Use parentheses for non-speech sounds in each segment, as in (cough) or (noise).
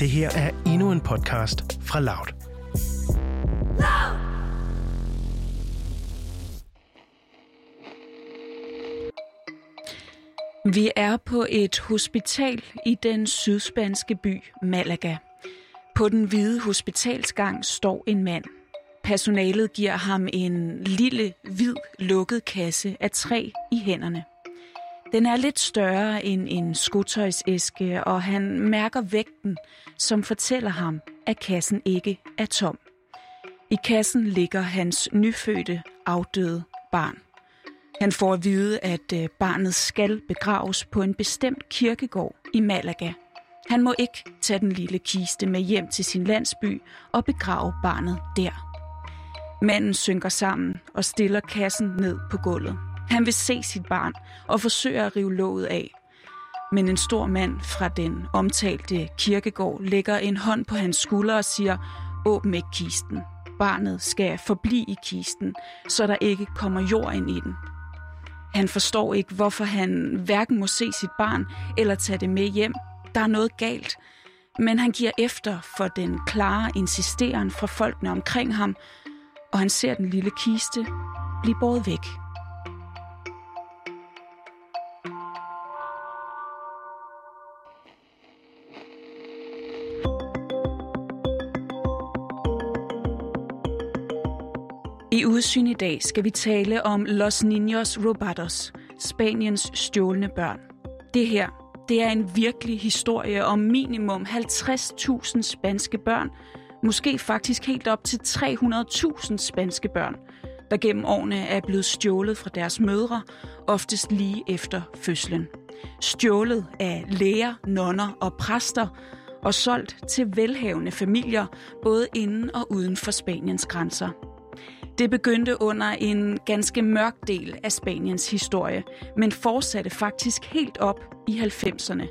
Det her er endnu en podcast fra Loud. Vi er på et hospital i den sydspanske by Malaga. På den hvide hospitalsgang står en mand. Personalet giver ham en lille, hvid, lukket kasse af træ i hænderne. Den er lidt større end en skotøjsæske, og han mærker vægten, som fortæller ham, at kassen ikke er tom. I kassen ligger hans nyfødte, afdøde barn. Han får at vide, at øh, barnet skal begraves på en bestemt kirkegård i Malaga. Han må ikke tage den lille kiste med hjem til sin landsby og begrave barnet der. Manden synker sammen og stiller kassen ned på gulvet. Han vil se sit barn og forsøger at rive låget af. Men en stor mand fra den omtalte kirkegård lægger en hånd på hans skulder og siger, åbn ikke kisten. Barnet skal forblive i kisten, så der ikke kommer jord ind i den. Han forstår ikke, hvorfor han hverken må se sit barn eller tage det med hjem. Der er noget galt. Men han giver efter for den klare insisteren fra folkene omkring ham, og han ser den lille kiste blive båret væk. Udsyn i dag skal vi tale om Los Niños Robados, Spaniens stjålne børn. Det her, det er en virkelig historie om minimum 50.000 spanske børn, måske faktisk helt op til 300.000 spanske børn, der gennem årene er blevet stjålet fra deres mødre, oftest lige efter fødslen. Stjålet af læger, nonner og præster, og solgt til velhavende familier, både inden og uden for Spaniens grænser. Det begyndte under en ganske mørk del af Spaniens historie, men fortsatte faktisk helt op i 90'erne.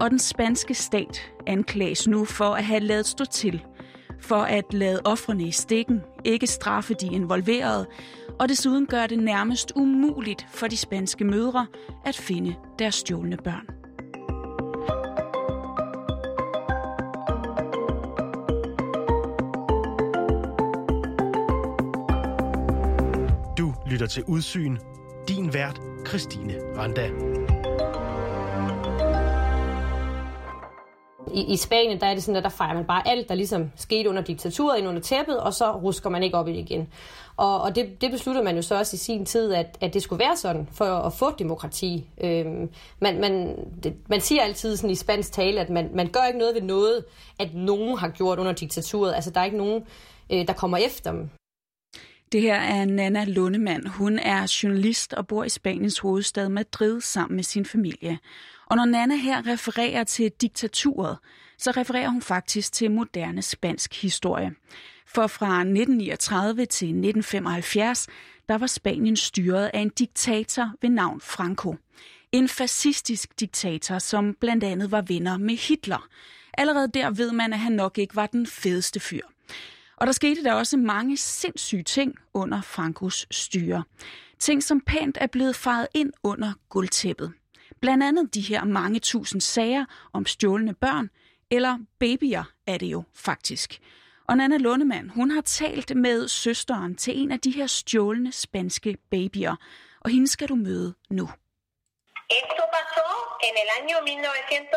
Og den spanske stat anklages nu for at have lavet stå til, for at lade offrene i stikken, ikke straffe de involverede, og desuden gør det nærmest umuligt for de spanske mødre at finde deres stjålne børn. Lytter til Udsyn. Din vært, Christine Randa. I, I Spanien der er det sådan, at der fejrer man bare alt, der ligesom skete under diktaturet ind under tæppet, og så rusker man ikke op i det igen. Og, og det, det besluttede man jo så også i sin tid, at, at det skulle være sådan, for at få demokrati. Øhm, man, man, det, man siger altid sådan i spansk tale, at man, man gør ikke noget ved noget, at nogen har gjort under diktaturet. Altså der er ikke nogen, øh, der kommer efter dem. Det her er Nana Lundemand. Hun er journalist og bor i Spaniens hovedstad Madrid sammen med sin familie. Og når Nana her refererer til diktaturet, så refererer hun faktisk til moderne spansk historie. For fra 1939 til 1975, der var Spanien styret af en diktator ved navn Franco. En fascistisk diktator, som blandt andet var venner med Hitler. Allerede der ved man, at han nok ikke var den fedeste fyr. Og der skete der også mange sindssyge ting under Frankos styre. Ting, som pænt er blevet faret ind under guldtæppet. Blandt andet de her mange tusind sager om stjålne børn, eller babyer er det jo faktisk. Og Nana Lundemand, hun har talt med søsteren til en af de her stjålne spanske babyer, og hende skal du møde nu. Esto pasó en el año 1974.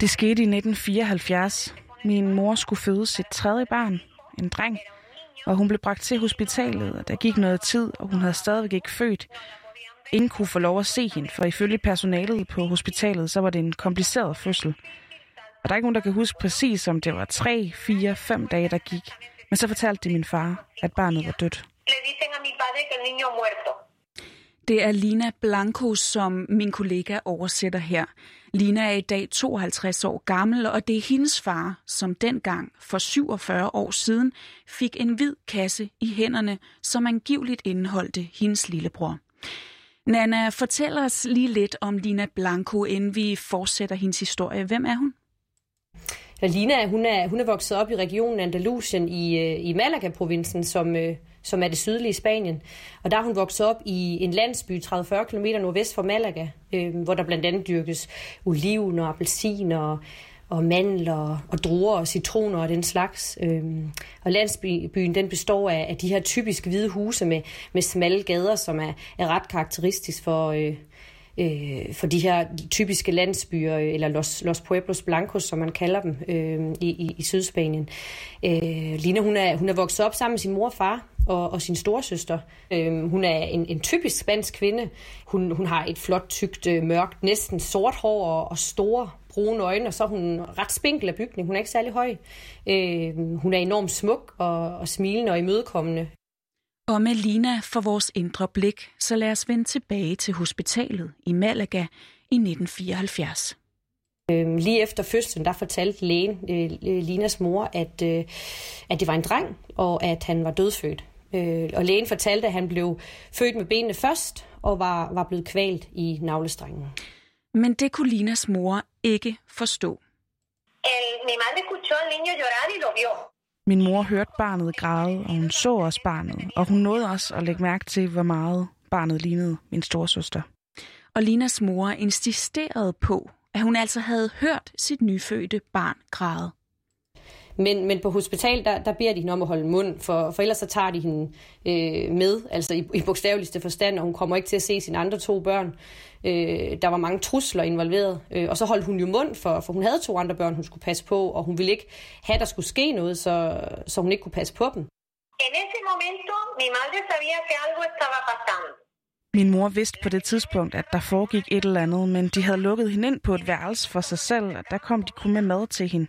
Det skete i 1974. Min mor skulle føde sit tredje barn, en dreng, og hun blev bragt til hospitalet, og der gik noget tid, og hun havde stadigvæk ikke født. Ingen kunne få lov at se hende, for ifølge personalet på hospitalet, så var det en kompliceret fødsel. Og der er ikke nogen, der kan huske præcis, om det var 3, 4, 5 dage, der gik. Men så fortalte de min far, at barnet var dødt. Le dicen a mi padre que el niño muerto. Det er Lina Blanco, som min kollega oversætter her. Lina er i dag 52 år gammel, og det er hendes far, som dengang for 47 år siden fik en hvid kasse i hænderne, som angiveligt indeholdte hendes lillebror. Nana, fortæl os lige lidt om Lina Blanco, inden vi fortsætter hendes historie. Hvem er hun? Ja, Lina, hun er, hun er vokset op i regionen Andalusien i, øh, i Malaga-provincen, som, øh, som er det sydlige Spanien. Og der er hun vokset op i en landsby 30-40 km nordvest for Malaga, øh, hvor der blandt andet dyrkes oliven og appelsiner og mandler og druer og citroner og den slags. Øhm, og landsbyen den består af, af de her typiske hvide huse med, med smalle gader, som er, er ret karakteristisk for, øh, øh, for de her typiske landsbyer, øh, eller Los, Los Pueblos Blancos, som man kalder dem øh, i, i, i Sydspanien. Øh, Lina, hun er, hun er vokset op sammen med sin mor og far, og, og sin storesøster. Øh, hun er en, en typisk spansk kvinde. Hun, hun har et flot, tykt, øh, mørkt, næsten sort hår og, og store brune øjne, og så er hun ret spinkel af bygning. Hun er ikke særlig høj. Øh, hun er enormt smuk og, og smilende og imødekommende. Og med Lina for vores indre blik, så lad os vende tilbage til hospitalet i Malaga i 1974. Øh, lige efter fødslen, der fortalte lægen, øh, Linas mor, at, øh, at det var en dreng, og at han var dødfødt. Øh, og lægen fortalte, at han blev født med benene først, og var, var blevet kvalt i navlestrengen. Men det kunne Linas mor ikke forstå. El, mi madre escuchó al niño llorar y lo vio. Min mor hørte barnet græde, og hun så også barnet, og hun nåede også at lægge mærke til, hvor meget barnet lignede min storsøster. Og Linas mor insisterede på, at hun altså havde hørt sit nyfødte barn græde. Men, men på hospital, der, der beder de hende om at holde mund, for, for ellers så tager de hende øh, med, altså i, i bogstaveligste forstand, og hun kommer ikke til at se sine andre to børn. Øh, der var mange trusler involveret, øh, og så holdt hun jo mund, for, for hun havde to andre børn, hun skulle passe på, og hun ville ikke have, der skulle ske noget, så, så hun ikke kunne passe på dem. En ese momento mi madre sabía que algo estaba pasando. Min mor vidste på det tidspunkt, at der foregik et eller andet, men de havde lukket hende ind på et værelse for sig selv, og der kom de kun med mad til hende.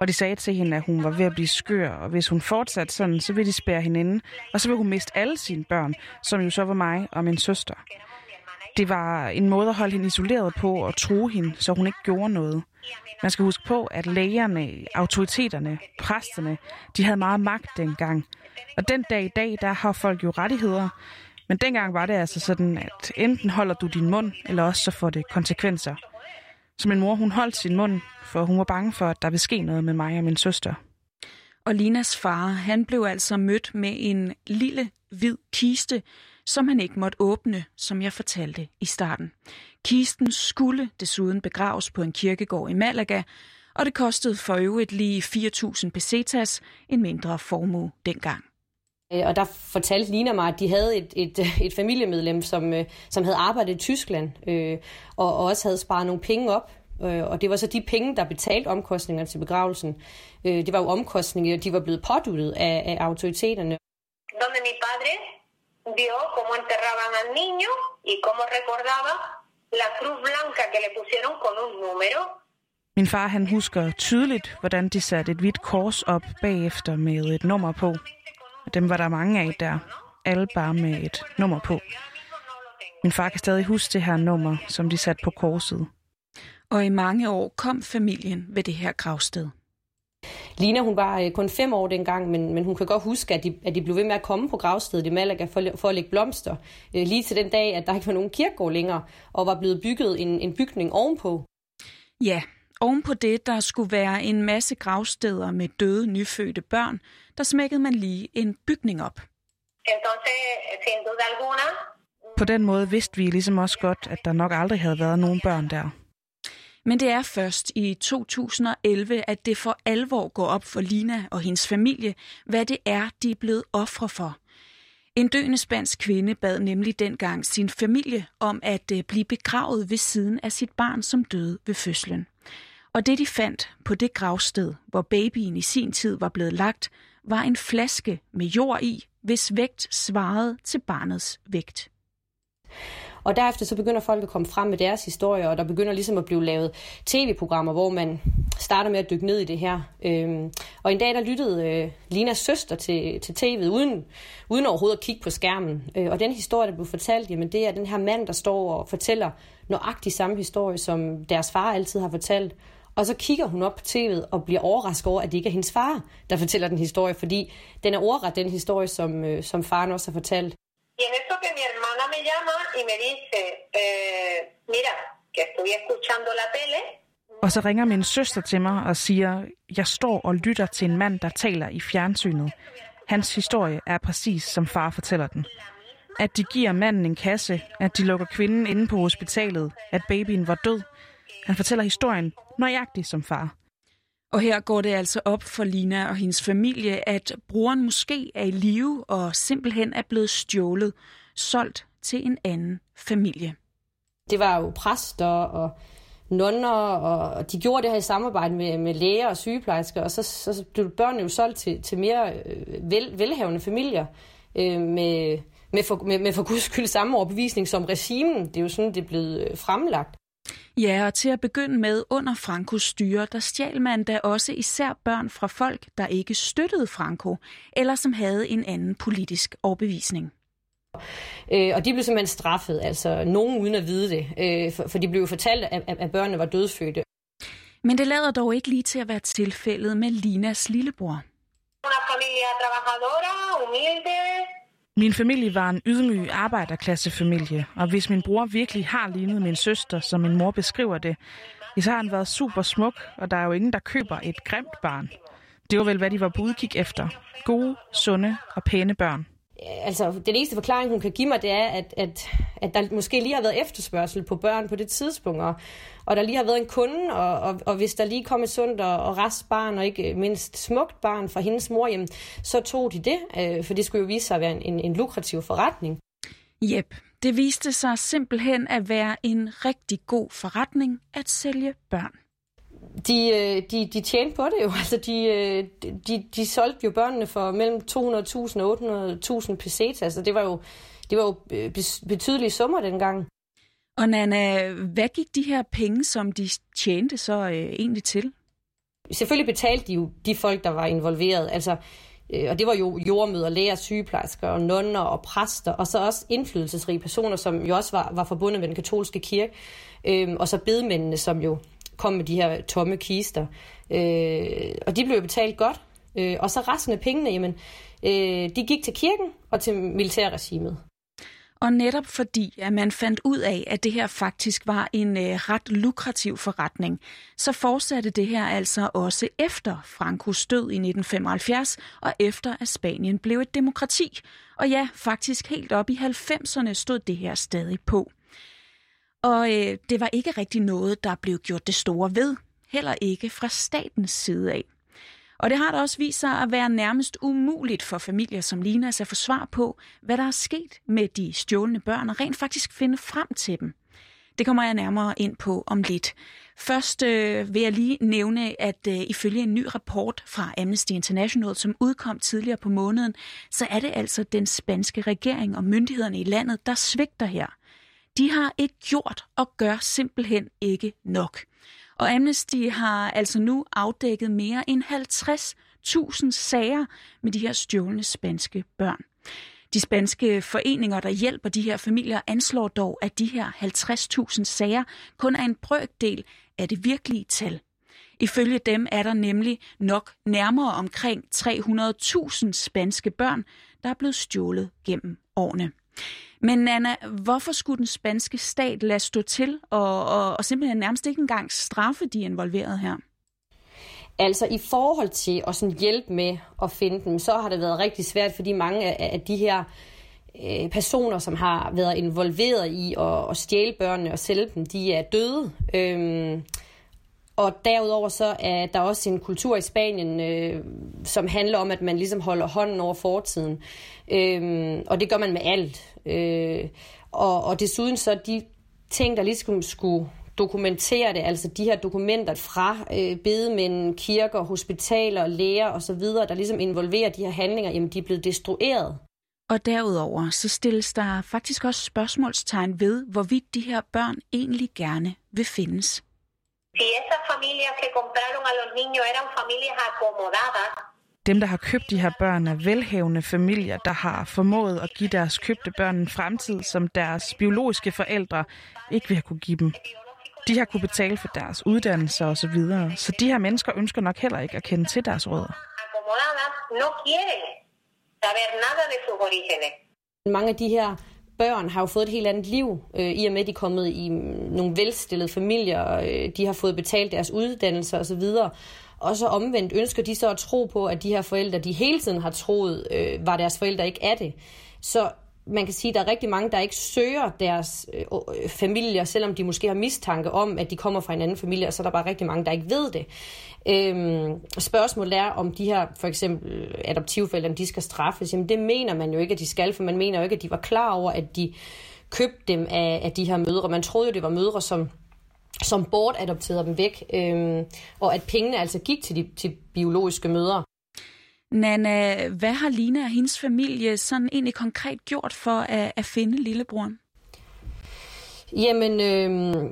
Og de sagde til hende, at hun var ved at blive skør, og hvis hun fortsatte sådan, så ville de spære hende inde, og så ville hun miste alle sine børn, som jo så var mig og min søster. Det var en måde at holde hende isoleret på og true hende, så hun ikke gjorde noget. Man skal huske på, at lægerne, autoriteterne, præsterne, de havde meget magt dengang. Og den dag i dag, der har folk jo rettigheder. Men dengang var det altså sådan, at enten holder du din mund, eller også så får det konsekvenser. Så min mor, hun holdt sin mund, for hun var bange for, at der ville ske noget med mig og min søster. Og Linas far, han blev altså mødt med en lille hvid kiste, som han ikke måtte åbne, som jeg fortalte i starten. Kisten skulle desuden begraves på en kirkegård i Malaga, og det kostede for øvrigt lige 4.000 pesetas, en mindre formue dengang. Øh, og der fortalte Lina mig, at de havde et, et, (laughs) et familiemedlem, som, øh, som havde arbejdet i Tyskland, øh, og også havde sparet nogle penge op. Øh, og det var så de penge, der betalte omkostningerne til begravelsen. Øh, det var jo omkostninger, de var blevet påduttet af, af autoriteterne. Donde mi padre vio cómo enterraban al niño y cómo recordaba la cruz blanca que le pusieron con un número. Min far han husker tydeligt, hvordan de satte et hvidt kors op bagefter med et nummer på. Og dem var der mange af der. Alle bare med et nummer på. Min far kan stadig huske det her nummer, som de satte på korset. Og i mange år kom familien ved det her gravsted. Lina, hun var øh, kun fem år dengang, men, men hun kan godt huske, at de, at de blev ved med at komme på gravstedet i Malaga for, for at lægge blomster. Øh, lige til den dag, at der ikke var nogen kirkegård længere, og var blevet bygget en, en bygning ovenpå. Ja, ovenpå det, der skulle være en masse gravsteder med døde, nyfødte børn, der smækkede man lige en bygning op. På den måde vidste vi ligesom også godt, at der nok aldrig havde været nogen børn der. Men det er først i 2011, at det for alvor går op for Lina og hendes familie, hvad det er, de er blevet ofre for. En døende spansk kvinde bad nemlig dengang sin familie om at øh, blive begravet ved siden af sit barn, som døde ved fødslen. Og det de fandt på det gravsted, hvor babyen i sin tid var blevet lagt, var en flaske med jord i, hvis vægt svarede til barnets vægt. Og derefter så begynder folk at komme frem med deres historier, og der begynder ligesom at blive lavet tv-programmer, hvor man starter med at dykke ned i det her. Øhm, og en dag der lyttede øh, Linas søster til, til tv'et, uden, uden overhovedet at kigge på skærmen. Øh, og den historie, der blev fortalt, jamen det er den her mand, der står og fortæller nøjagtig samme historie, som deres far altid har fortalt. Og så kigger hun op på tv'et og bliver overrasket over, at det ikke er hendes far, der fortæller den historie, fordi den er ordret den historie, som, øh, som faren også har fortalt. y en eso que mi hermana me llama y me dice, eh, mira, que estuve escuchando la tele Og så ringer min søster til mig og siger, jeg står og lytter til en mand, der taler i fjernsynet. Hans historie er præcis som far fortæller den. At de giver manden en kasse, at de lukker kvinden inde på hospitalet, at babyen var død. Han fortæller historien nøjagtigt som far. Og her går det altså op for Lina og hendes familie, at broren måske er i live og simpelthen er blevet stjålet, solgt til en anden familie. Det var jo præster og nonner, og de gjorde det her i samarbejde med, med læger og sygeplejersker, og så, så blev børnene jo solgt til, til mere øh, vel, velhavende familier øh, med, med, for, med, med for guds skyld samme overbevisning som regimen. Det er jo sådan, det er blevet øh, fremlagt. Ja, og til at begynde med under Frankos styre, der stjal man da også især børn fra folk, der ikke støttede Franco, eller som havde en anden politisk overbevisning. Øh, og de blev simpelthen straffet, altså nogen uden at vide det, øh, for, for de blev jo fortalt, at, at børnene var dødfødte. Men det lader dog ikke lige til at være tilfældet med Linas lillebror. Una familia trabajadora, humilde, min familie var en ydmyg arbejderklassefamilie, og hvis min bror virkelig har lignet min søster, som min mor beskriver det, så har han været super smuk, og der er jo ingen, der køber et grimt barn. Det var vel, hvad de var på udkig efter. Gode, sunde og pæne børn Øh, altså, den eneste forklaring, hun kan give mig, det er, at, at, at der måske lige har været efterspørgsel på børn på det tidspunkt, og, og der lige har været en kunde, og, og, og hvis der lige kom et sundt og, og rest barn, og ikke mindst smukt barn fra hendes mor, jamen, så tog de det, øh, for det skulle jo vise sig at være en, en, en lukrativ forretning. Jep, det viste sig simpelthen at være en rigtig god forretning at sælge børn de, øh, de, de tjente på det jo. (laughs) Altså, de, øh, de, de solgte jo børnene for mellem 200.000 og 800.000 pesetas. Altså, det var jo, det var jo øh, betydelige summer dengang. Og Nana, hvad gik de her penge, som de tjente, så øh, egentlig til? Selvfølgelig betalte de jo de folk, der var involveret. Altså, øh, og det var jo jordmøder, læger, sygeplejersker og nonner og præster, og så også indflydelsesrige personer, som jo også var, var forbundet med den katolske kirke. Øh, og så bedemændene, som jo kom med de her tomme kister. Øh, og de blev betalt godt. Øh, og så resten af pengene, jamen, øh, de gik til kirken og til militærregimet. Og netop fordi, at man fandt ud af, at det her faktisk var en øh, ret lukrativ forretning, så fortsatte det her altså også efter Frankos død i 1975, og efter at Spanien blev et demokrati. Og ja, faktisk helt op i 90'erne stod det her stadig på. Og øh, det var ikke rigtig noget, der blev gjort det store ved, heller ikke fra statens side af. Og det har da også vist sig at være nærmest umuligt for familier som Linas at få svar på, hvad der er sket med de stjålne børn, og rent faktisk finde frem til dem. Det kommer jeg nærmere ind på om lidt. Først øh, vil jeg lige nævne, at øh, ifølge en ny rapport fra Amnesty International, som udkom tidligere på måneden, så er det altså den spanske regering og myndighederne i landet, der svigter her de har ikke gjort og gør simpelthen ikke nok. Og Amnesty har altså nu afdækket mere end 50.000 sager med de her stjålne spanske børn. De spanske foreninger, der hjælper de her familier, anslår dog, at de her 50.000 sager kun er en brøkdel af det virkelige tal. Ifølge dem er der nemlig nok nærmere omkring 300.000 spanske børn, der er blevet stjålet gennem årene. Men Anna, hvorfor skulle den spanske stat lade stå til og, og, og simpelthen nærmest ikke engang straffe de involverede her? Altså i forhold til at sådan hjælpe med at finde dem, så har det været rigtig svært, fordi mange af, af de her øh, personer, som har været involveret i at, at stjæle børnene og sælge dem, de er døde. Øhm, og derudover så er der også en kultur i Spanien, øh, som handler om, at man ligesom holder hånden over fortiden. Øh, og det gør man med alt. Øh, og, og desuden så de ting, der ligesom skulle dokumentere det, altså de her dokumenter fra øh, bedemænd, kirker, hospitaler, læger osv., der ligesom involverer de her handlinger, jamen de er blevet destrueret. Og derudover så stilles der faktisk også spørgsmålstegn ved, hvorvidt de her børn egentlig gerne vil findes. Si esas familias que compraron a los niños eran familias acomodadas, dem, der har købt de her børn, er velhavende familier, der har formået at give deres købte børn en fremtid, som deres biologiske forældre ikke vil have kunne give dem. De har kunne betale for deres uddannelse og så videre, så de her mennesker ønsker nok heller ikke at kende til deres rødder. Mange af de her børn har jo fået et helt andet liv, øh, i og med, at de er kommet i nogle velstillede familier, øh, de har fået betalt deres uddannelser osv., og så omvendt ønsker de så at tro på, at de her forældre, de hele tiden har troet, øh, var deres forældre ikke er det. Så man kan sige, at der er rigtig mange, der ikke søger deres øh, øh, familier, selvom de måske har mistanke om, at de kommer fra en anden familie, og så er der bare rigtig mange, der ikke ved det. Øhm, spørgsmålet er, om de her for eksempel øh, adoptivforældre, de skal straffes. Jamen det mener man jo ikke, at de skal, for man mener jo ikke, at de var klar over, at de købte dem af, af de her mødre. Man troede jo, det var mødre, som som bortadopterede dem væk, øhm, og at pengene altså gik til de til biologiske mødre. Nana, hvad har Lina og hendes familie sådan egentlig konkret gjort for at, at finde lillebroren? Jamen, øh,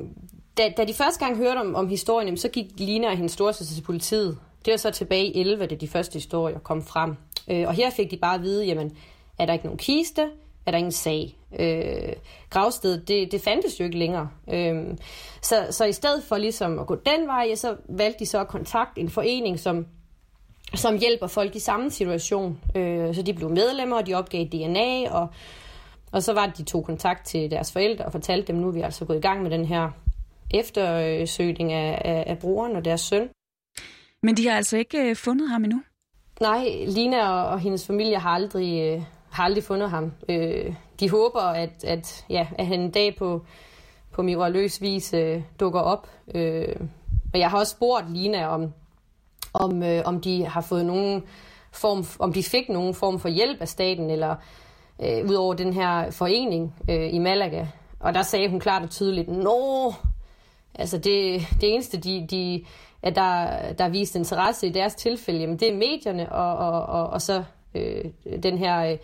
da, da de første gang hørte om, om historien, så gik Lina og hendes storsøster til politiet. Det var så tilbage i 11, da de første historier kom frem. Øh, og her fik de bare at vide, jamen, er der ikke nogen kiste? Er der ingen sag? Øh, gravstedet, det, det fandtes jo ikke længere. Øh, så, så i stedet for ligesom at gå den vej, så valgte de så at kontakte en forening, som som hjælper folk i samme situation. Øh, så de blev medlemmer, og de opgav DNA, og, og så var det, de tog kontakt til deres forældre og fortalte dem, nu er vi altså gået i gang med den her eftersøgning af, af, af brugeren og deres søn. Men de har altså ikke øh, fundet ham endnu? Nej, Lina og, og hendes familie har aldrig, øh, har aldrig fundet ham. Øh, de håber, at, at, ja, at han en dag på, på mirakuløs vis øh, dukker op. Øh, og jeg har også spurgt Lina, om, om, øh, om de har fået nogen form, om de fik nogen form for hjælp af staten, eller øh, ud over den her forening øh, i Malaga. Og der sagde hun klart og tydeligt, nå, altså det, det eneste, de, de, at der, der er vist interesse i deres tilfælde, jamen det er medierne, og, og, og, og så øh, den her, øh,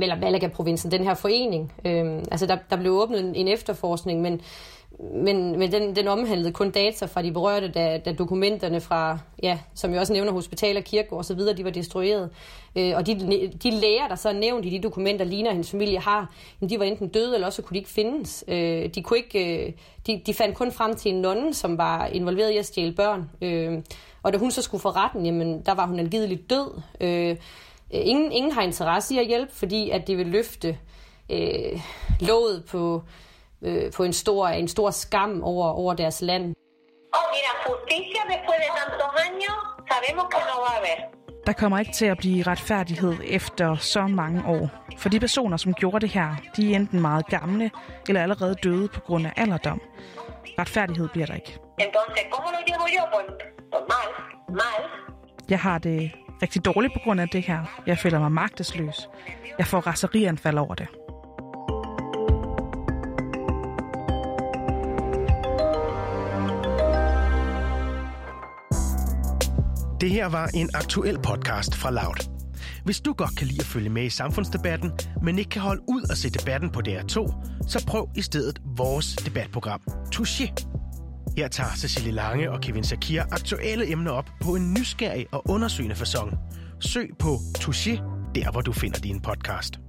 eller Malaga-provincen, den her forening. Øhm, altså der, der blev åbnet en, en efterforskning, men men, men den, den omhandlede kun data fra de berørte, da, da dokumenterne fra, ja, som jeg også nævner, hospitaler, kirkegård og så videre, de var destrueret. Øh, og de, de læger, der så er nævnt i de dokumenter, Lina og hendes familie har, de var enten døde, eller også kunne de ikke findes. Øh, de, kunne ikke, øh, de, de fandt kun frem til en nonne, som var involveret i at stjæle børn. Øh, og da hun så skulle få retten, jamen, der var hun angiveligt død. Øh, ingen, ingen har interesse i at hjælpe, fordi at det vil løfte øh, låget på øh, på en stor, en stor skam over, over deres land. Oh, mira, justicia después de tantos años, sabemos que no va a haber. Der kommer ikke til at blive retfærdighed efter så mange år. For de personer, som gjorde det her, de er enten meget gamle eller allerede døde på grund af alderdom. Retfærdighed bliver der ikke. Entonces, ¿cómo lo llevo yo? Pues, pues mal, mal. Jeg har det rigtig dårligt på grund af det her. Jeg føler mig magtesløs. Jeg får raserianfald over det. Det her var en aktuel podcast fra Loud. Hvis du godt kan lide at følge med i samfundsdebatten, men ikke kan holde ud og se debatten på DR2, så prøv i stedet vores debatprogram, Touché. Her tager Cecilie Lange og Kevin Sakir aktuelle emner op på en nysgerrig og undersøgende façon. Søg på Touché, der hvor du finder din podcast.